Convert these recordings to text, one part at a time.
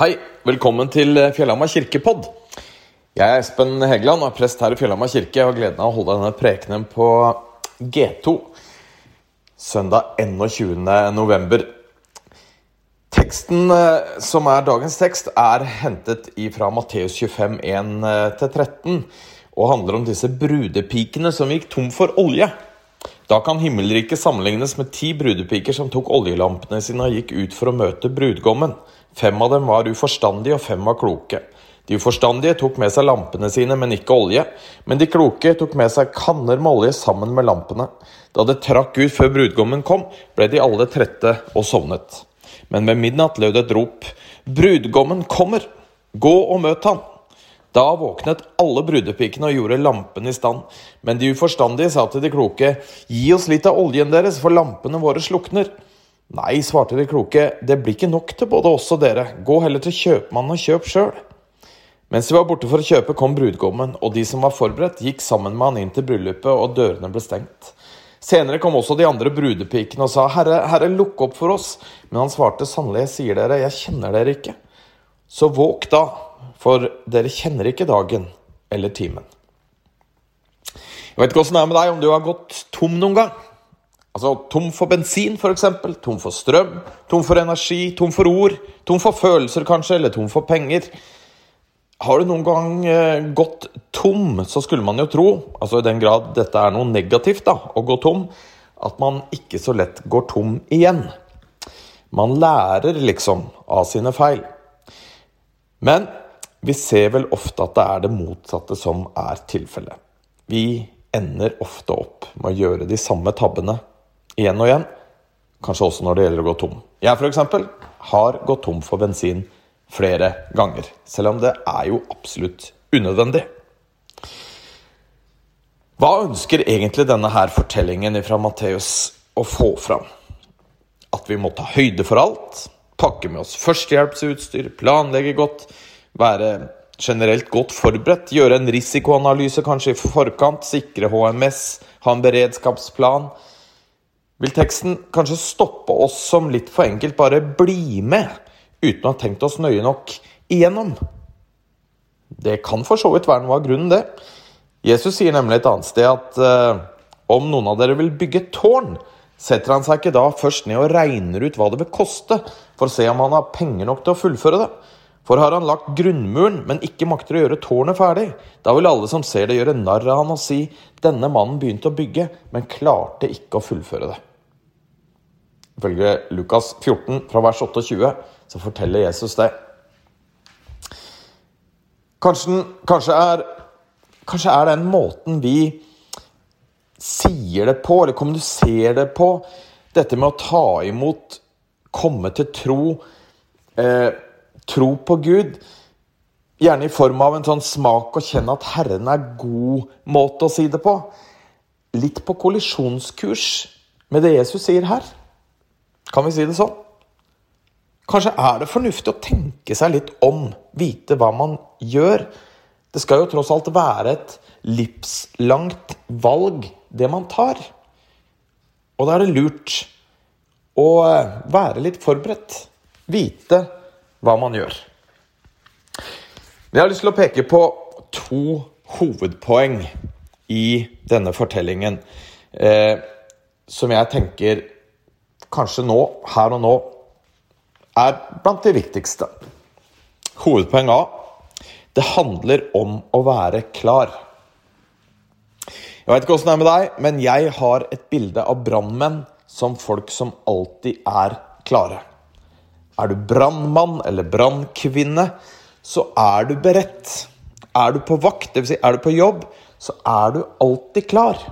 Hei, velkommen til Fjellhamar kirkepodd. Jeg er Espen Hegeland og er prest her i Fjellhamar kirke. Jeg har gleden av å holde denne prekenen på G2 søndag 21. november. Teksten eh, som er dagens tekst, er hentet fra Matteus 25, 1-13 og handler om disse brudepikene som gikk tom for olje. Da kan himmelriket sammenlignes med ti brudepiker som tok oljelampene sine og gikk ut for å møte brudgommen. Fem av dem var uforstandige, og fem var kloke. De uforstandige tok med seg lampene sine, men ikke olje. Men de kloke tok med seg kanner med olje sammen med lampene. Da det trakk ut før brudgommen kom, ble de alle trette og sovnet. Men ved midnatt lød et rop. Brudgommen kommer! Gå og møt han! Da våknet alle brudepikene og gjorde lampene i stand. Men de uforstandige sa til de kloke, gi oss litt av oljen deres, for lampene våre slukner. Nei, svarte de kloke, det blir ikke nok til både oss og dere, gå heller til kjøpmannen og kjøp sjøl. Mens de var borte for å kjøpe, kom brudgommen, og de som var forberedt, gikk sammen med han inn til bryllupet, og dørene ble stengt. Senere kom også de andre brudepikene og sa, Herre, Herre, lukk opp for oss. Men han svarte, sannelig, jeg sier dere, jeg kjenner dere ikke. Så våg da, for dere kjenner ikke dagen eller timen. Jeg vet ikke åssen det er med deg, om du har gått tom noen gang. Altså tom for bensin, f.eks. Tom for strøm, tom for energi, tom for ord. Tom for følelser, kanskje, eller tom for penger. Har du noen gang eh, gått tom, så skulle man jo tro, altså i den grad dette er noe negativt, da, å gå tom, at man ikke så lett går tom igjen. Man lærer liksom av sine feil. Men vi ser vel ofte at det er det motsatte som er tilfellet. Vi ender ofte opp med å gjøre de samme tabbene igjen og igjen. Kanskje også når det gjelder å gå tom. Jeg f.eks. har gått tom for bensin flere ganger. Selv om det er jo absolutt unødvendig. Hva ønsker egentlig denne her fortellingen fra Matteus å få fram? At vi må ta høyde for alt, pakke med oss førstehjelpsutstyr, planlegge godt, være generelt godt forberedt, gjøre en risikoanalyse kanskje i forkant, sikre HMS, ha en beredskapsplan vil teksten kanskje stoppe oss som litt for enkelt bare bli med, uten å ha tenkt oss nøye nok igjennom. Det kan for så vidt være noe av grunnen, det. Jesus sier nemlig et annet sted at uh, om noen av dere vil bygge tårn, setter han seg ikke da først ned og regner ut hva det vil koste, for å se om han har penger nok til å fullføre det. For har han lagt grunnmuren, men ikke makter å gjøre tårnet ferdig, da vil alle som ser det, gjøre narr av han og si denne mannen begynte å bygge, men klarte ikke å fullføre det. Ifølge Lukas 14 fra vers 28 så forteller Jesus det. Kanskje, kanskje, er, kanskje er den måten vi sier det på, eller kommuniserer det på, dette med å ta imot, komme til tro, eh, tro på Gud Gjerne i form av en sånn smak og kjenne at Herren er god måte å si det på. Litt på kollisjonskurs med det Jesus sier her. Kan vi si det sånn? Kanskje er det fornuftig å tenke seg litt om, vite hva man gjør. Det skal jo tross alt være et livslangt valg, det man tar. Og da er det lurt å eh, være litt forberedt. Vite hva man gjør. Jeg har lyst til å peke på to hovedpoeng i denne fortellingen eh, som jeg tenker kanskje nå, her og nå, er blant de viktigste. Hovedpoeng A det handler om å være klar. Jeg veit ikke åssen det er med deg, men jeg har et bilde av brannmenn som folk som alltid er klare. Er du brannmann eller brannkvinne, så er du beredt. Er du på vakt, dvs. Si er du på jobb, så er du alltid klar.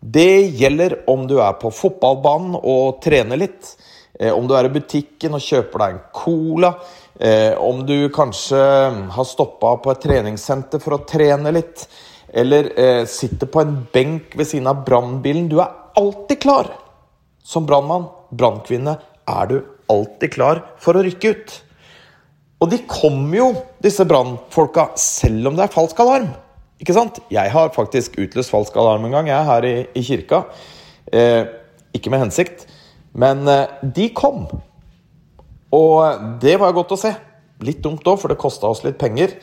Det gjelder om du er på fotballbanen og trener litt. Eh, om du er i butikken og kjøper deg en cola. Eh, om du kanskje har stoppa på et treningssenter for å trene litt. Eller eh, sitter på en benk ved siden av brannbilen. Du er alltid klar! Som brannmann, brannkvinne, er du alltid klar for å rykke ut. Og de kommer jo, disse brannfolka, selv om det er falsk alarm. Ikke sant? Jeg har faktisk utløst falsk alarm en gang, jeg, er her i, i kirka. Eh, ikke med hensikt. Men eh, de kom. Og det var godt å se. Litt dumt òg, for det kosta oss litt penger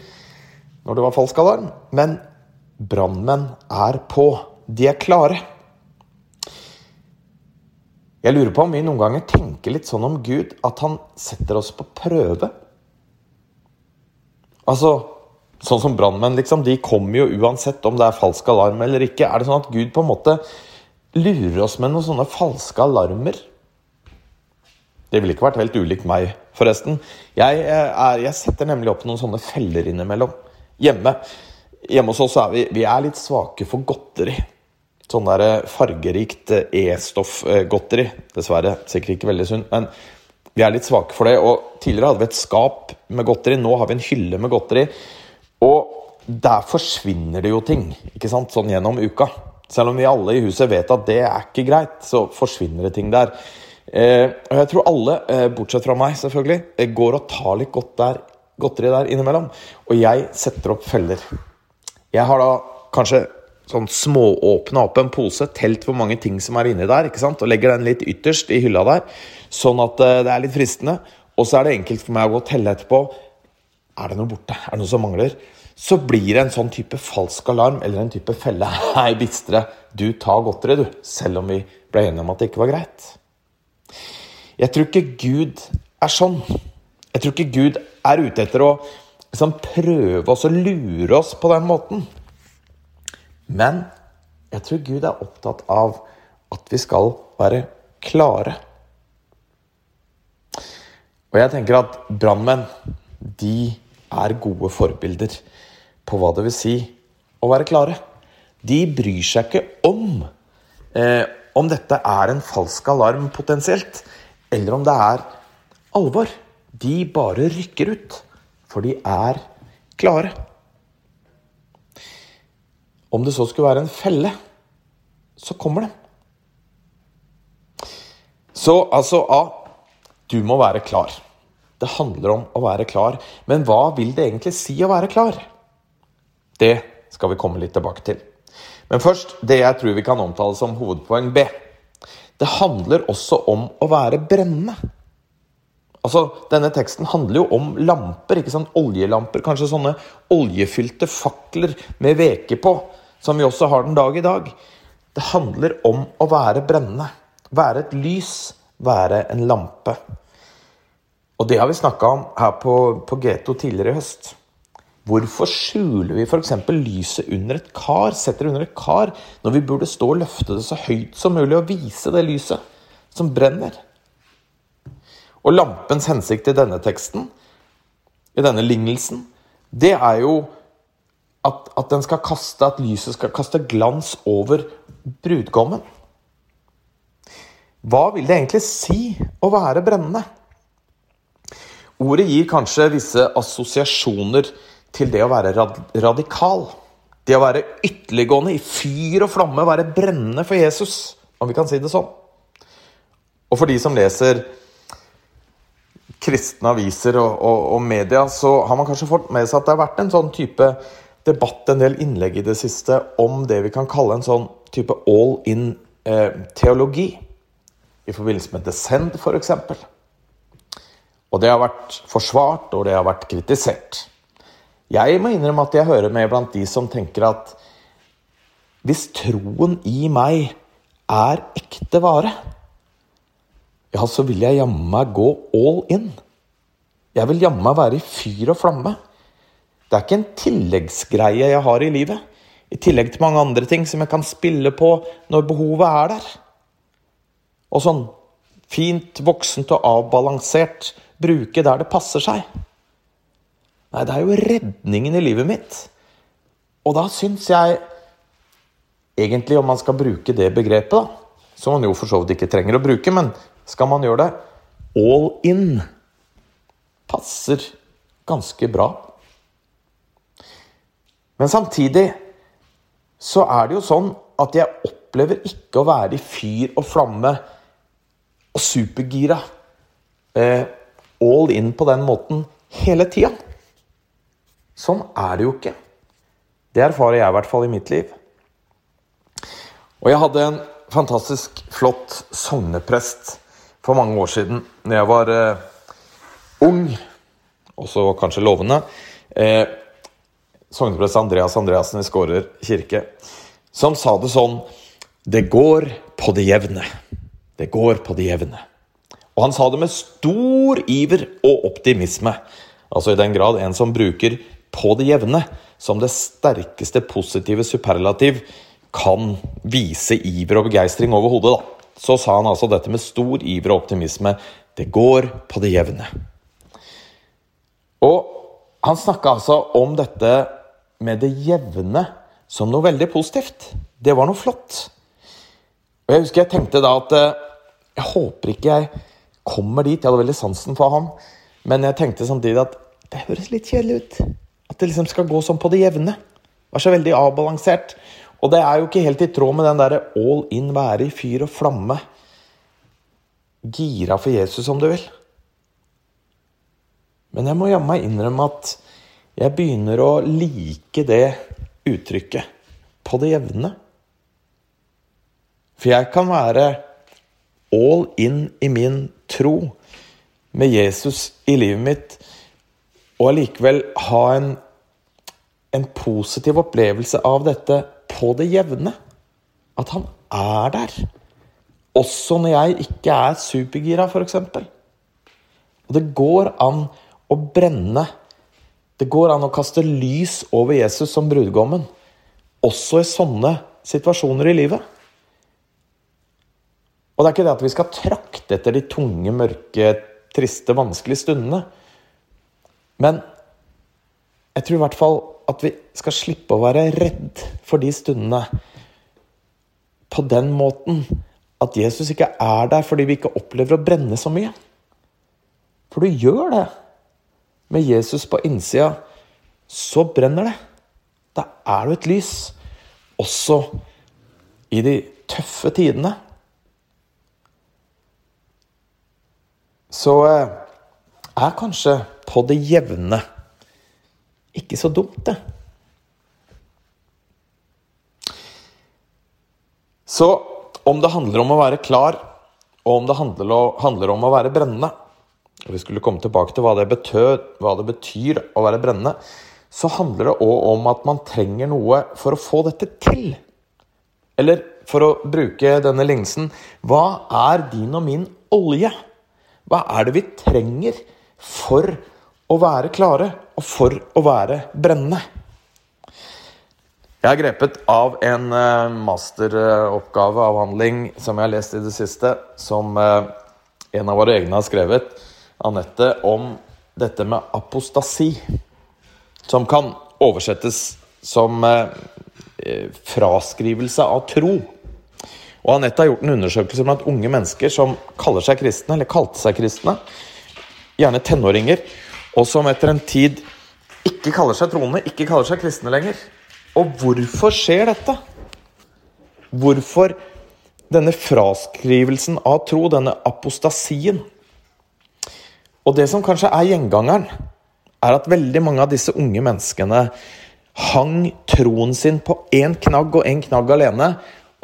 når det var falsk alarm. Men brannmenn er på. De er klare. Jeg lurer på om vi noen ganger tenker litt sånn om Gud at han setter oss på prøve. Altså, sånn som brannmenn, liksom. De kommer jo uansett om det er falsk alarm eller ikke. Er det sånn at Gud på en måte lurer oss med noen sånne falske alarmer? Det ville ikke vært helt ulikt meg, forresten. Jeg, eh, er, jeg setter nemlig opp noen sånne feller innimellom. Hjemme. Hjemme hos oss er vi, vi er litt svake for godteri. Sånn der eh, fargerikt eh, E-stoffgodteri. Dessverre. Sikkert ikke veldig sunt. Men vi er litt svake for det. Og tidligere hadde vi et skap med godteri. Nå har vi en hylle med godteri. Og der forsvinner det jo ting ikke sant? sånn gjennom uka. Selv om vi alle i huset vet at det er ikke greit, så forsvinner det ting der. Eh, og jeg tror alle, eh, bortsett fra meg selvfølgelig, eh, går og tar litt godt der, godteri der innimellom. Og jeg setter opp feller. Jeg har da kanskje sånn smååpna opp en pose, telt hvor mange ting som er inni der, ikke sant? og legger den litt ytterst i hylla der, sånn at eh, det er litt fristende. Og så er det enkelt for meg å gå og telle etterpå. Er det noe borte? Er det noe som mangler? Så blir det en sånn type falsk alarm eller en type felle. Hei, bistre, du tar godteri, du. Selv om vi ble enige om at det ikke var greit. Jeg tror ikke Gud er sånn. Jeg tror ikke Gud er ute etter å liksom, prøve oss å lure oss på den måten. Men jeg tror Gud er opptatt av at vi skal være klare. Og jeg tenker at brannmenn, de er gode forbilder på hva det vil si å være klare. De bryr seg ikke om eh, om dette er en falsk alarm potensielt, eller om det er alvor. De bare rykker ut, for de er klare. Om det så skulle være en felle, så kommer det. Så altså A. Du må være klar. Det handler om å være klar. Men hva vil det egentlig si å være klar? Det skal vi komme litt tilbake til. Men først det jeg tror vi kan omtale som hovedpoeng B. Det handler også om å være brennende. Altså, Denne teksten handler jo om lamper. ikke sant? Oljelamper. Kanskje sånne oljefylte fakler med veke på, som vi også har den dag i dag. Det handler om å være brennende. Være et lys. Være en lampe. Og det har vi snakka om her på, på G2 tidligere i høst. Hvorfor skjuler vi f.eks. lyset under et kar, setter under et kar, når vi burde stå og løfte det så høyt som mulig og vise det lyset som brenner? Og lampens hensikt i denne teksten, i denne lignelsen, det er jo at, at, den skal kaste, at lyset skal kaste glans over brudgommen. Hva vil det egentlig si å være brennende? Ordet gir kanskje visse assosiasjoner til det å være rad radikal. Det å være ytterliggående, i fyr og flamme, være brennende for Jesus, om vi kan si det sånn. Og for de som leser kristne aviser og, og, og, media, så har man kanskje fått med seg at det har vært en sånn type debatt, en del innlegg i det siste, om det vi kan kalle en sånn type all in-teologi. Eh, I forbindelse med Descend, f.eks. Og det har vært forsvart, og det har vært kritisert. Jeg må innrømme at jeg hører med blant de som tenker at hvis troen i meg er ekte vare, ja, så vil jeg jammen meg gå all in. Jeg vil jammen meg være i fyr og flamme. Det er ikke en tilleggsgreie jeg har i livet, i tillegg til mange andre ting som jeg kan spille på når behovet er der. Og sånn fint, voksent og avbalansert bruke der det passer seg. Nei, det er jo redningen i livet mitt. Og da syns jeg egentlig, om man skal bruke det begrepet, da, som man jo for så vidt ikke trenger å bruke, men skal man gjøre det all in, passer ganske bra. Men samtidig så er det jo sånn at jeg opplever ikke å være i fyr og flamme og supergira. Eh, all in på den måten hele tida. Sånn er det jo ikke. Det erfarer jeg i hvert fall i mitt liv. Og jeg hadde en fantastisk flott sogneprest for mange år siden, da jeg var eh, ung også kanskje lovende. Eh, Sogneprest Andreas Andreassen i Skårer kirke, som sa det sånn Det går på det jevne. Det går på det jevne. Og han sa det med stor iver og optimisme. Altså i den grad en som bruker 'på det jevne' som det sterkeste positive superlativ kan vise iver og begeistring over hodet, da. Så sa han altså dette med stor iver og optimisme. Det går på det jevne. Og han snakka altså om dette med det jevne som noe veldig positivt. Det var noe flott. Og jeg husker jeg tenkte da at eh, jeg håper ikke jeg kommer dit. Jeg hadde veldig sansen for ham. Men jeg tenkte samtidig at det høres litt kjedelig ut. At det liksom skal gå sånn på det jevne. Var så veldig avbalansert. Og det er jo ikke helt i tråd med den derre all in, være i fyr og flamme. Gira for Jesus, om du vil. Men jeg må jammen innrømme at jeg begynner å like det uttrykket. På det jevne. For jeg kan være all in i min tro med Jesus i livet mitt, og allikevel ha en, en positiv opplevelse av dette på det jevne. At han er der. Også når jeg ikke er supergira, f.eks. Og det går an å brenne. Det går an å kaste lys over Jesus som brudgommen. Også i sånne situasjoner i livet. Og det er ikke det at vi skal trakte etter de tunge, mørke, triste, vanskelige stundene. Men jeg tror i hvert fall at vi skal slippe å være redd for de stundene på den måten at Jesus ikke er der fordi vi ikke opplever å brenne så mye. For du gjør det. Med Jesus på innsida, så brenner det. Da er du et lys. Også i de tøffe tidene. Så eh, er kanskje på det jevne ikke så dumt, det. Så om det handler om å være klar, og om det handler om å være brennende og Vi skulle komme tilbake til hva det, betød, hva det betyr å være brennende. Så handler det òg om at man trenger noe for å få dette til. Eller for å bruke denne lignelsen Hva er din og min olje? Hva er det vi trenger for å være klare, og for å være brennende? Jeg har grepet av en masteroppgaveavhandling masteroppgave, avhandling, som jeg har lest i det siste, som eh, en av våre egne har skrevet, Anette, om dette med apostasi. Som kan oversettes som eh, fraskrivelse av tro. Og Anette har gjort en undersøkelse blant unge mennesker som kaller seg kristne, eller kalte seg kristne, gjerne tenåringer, og som etter en tid ikke kaller seg troende, ikke kaller seg kristne lenger. Og hvorfor skjer dette? Hvorfor denne fraskrivelsen av tro, denne apostasien? Og det som kanskje er gjengangeren, er at veldig mange av disse unge menneskene hang troen sin på én knagg og én knagg alene,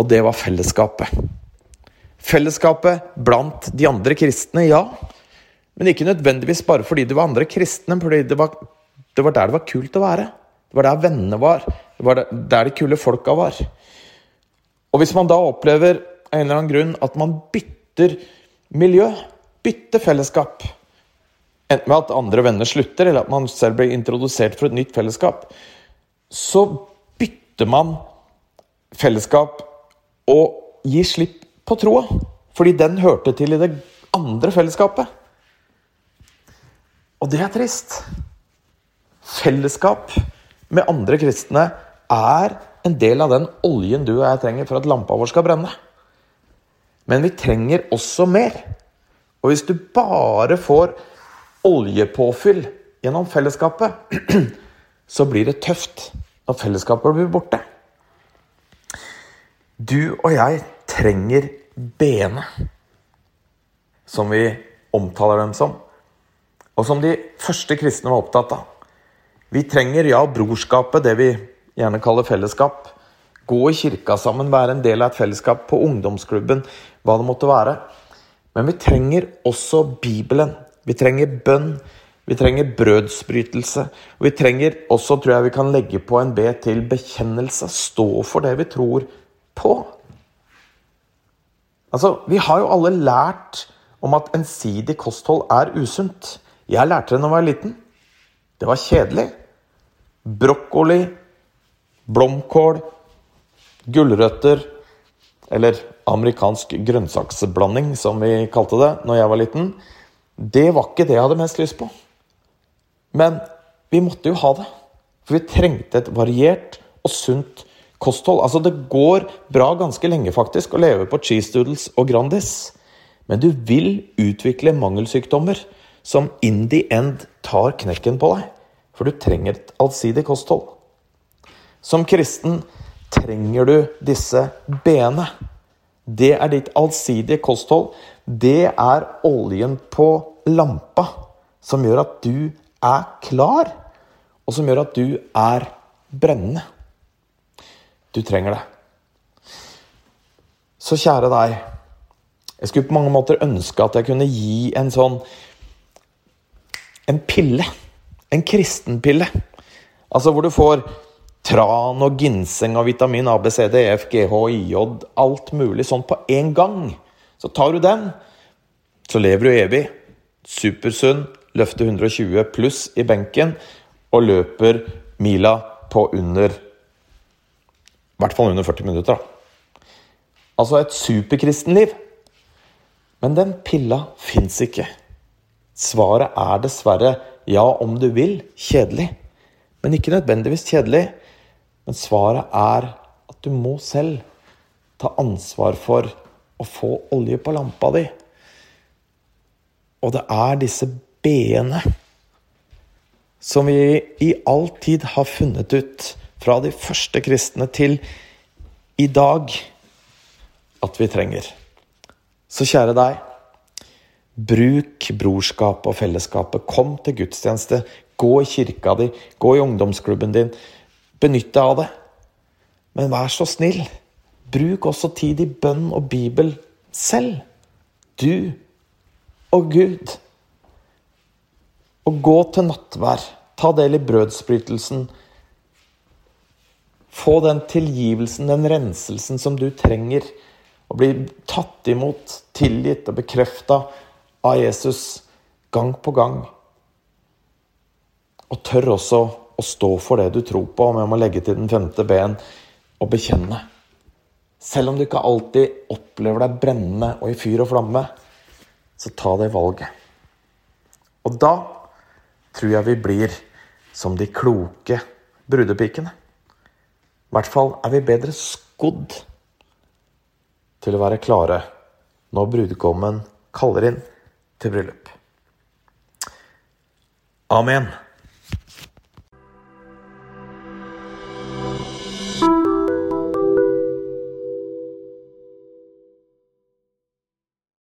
og det var fellesskapet. Fellesskapet blant de andre kristne, ja. Men ikke nødvendigvis bare fordi det var andre kristne, fordi det var, det var der det var kult å være. Det var der vennene var. Det var der de kule folka var. Og hvis man da opplever av en eller annen grunn at man bytter miljø, bytter fellesskap Enten med at andre venner slutter, eller at man selv blir introdusert for et nytt fellesskap, så bytter man fellesskap og gi slipp på troa. Fordi den hørte til i det andre fellesskapet. Og det er trist. Fellesskap med andre kristne er en del av den oljen du og jeg trenger for at lampa vår skal brenne. Men vi trenger også mer. Og hvis du bare får oljepåfyll gjennom fellesskapet, så blir det tøft når fellesskapet blir borte. Du og jeg trenger b-ene, som vi omtaler dem som, og som de første kristne var opptatt av. Vi trenger, ja, brorskapet, det vi gjerne kaller fellesskap. Gå i kirka sammen, være en del av et fellesskap på ungdomsklubben, hva det måtte være. Men vi trenger også Bibelen. Vi trenger bønn. Vi trenger brødsbrytelse. Og vi trenger også, tror jeg vi kan legge på en B til bekjennelse. Stå for det vi tror på. Altså, Vi har jo alle lært om at ensidig kosthold er usunt. Jeg lærte det da jeg var liten. Det var kjedelig. Brokkoli, blomkål, gulrøtter Eller amerikansk grønnsaksblanding, som vi kalte det når jeg var liten. Det var ikke det jeg hadde mest lyst på. Men vi måtte jo ha det. For vi trengte et variert og sunt kosthold. Altså, det går bra ganske lenge faktisk å leve på cheese doodles og Grandis. Men du vil utvikle mangelsykdommer som in the end tar knekken på deg. For du trenger et allsidig kosthold. Som kristen trenger du disse b-ene. Det er ditt allsidige kosthold. Det er oljen på lampa som gjør at du er klar, og som gjør at du er brennende. Du trenger det. Så kjære deg. Jeg skulle på mange måter ønske at jeg kunne gi en sånn En pille. En kristenpille. Altså hvor du får tran og ginseng og vitamin A, B, C, D, E, alt mulig sånn på én gang. Så tar du den, så lever du evig. Supersunn, løfter 120 pluss i benken og løper mila på under I hvert fall under 40 minutter, da. Altså et superkristenliv. Men den pilla fins ikke. Svaret er dessverre ja, om du vil, kjedelig. Men ikke nødvendigvis kjedelig. Men svaret er at du må selv ta ansvar for å få olje på lampa di. Og det er disse b-ene som vi i all tid har funnet ut, fra de første kristne til i dag, at vi trenger. Så kjære deg, bruk brorskapet og fellesskapet. Kom til gudstjeneste. Gå i kirka di. Gå i ungdomsklubben din. Benytt deg av det. Men vær så snill, bruk også tid i bønn og Bibel selv. Du og Gud. Og gå til nattvær. Ta del i brødsbrytelsen. Få den tilgivelsen, den renselsen som du trenger. Og bli tatt imot, tilgitt og bekrefta av Jesus gang på gang. Og tør også å stå for det du tror på, om jeg må legge til den femte ben og bekjenne. Selv om du ikke alltid opplever deg brennende og i fyr og flamme, så ta det valget. Og da tror jeg vi blir som de kloke brudepikene. I hvert fall er vi bedre skodd til å være klare når brudgommen kaller inn til bryllup. Amen.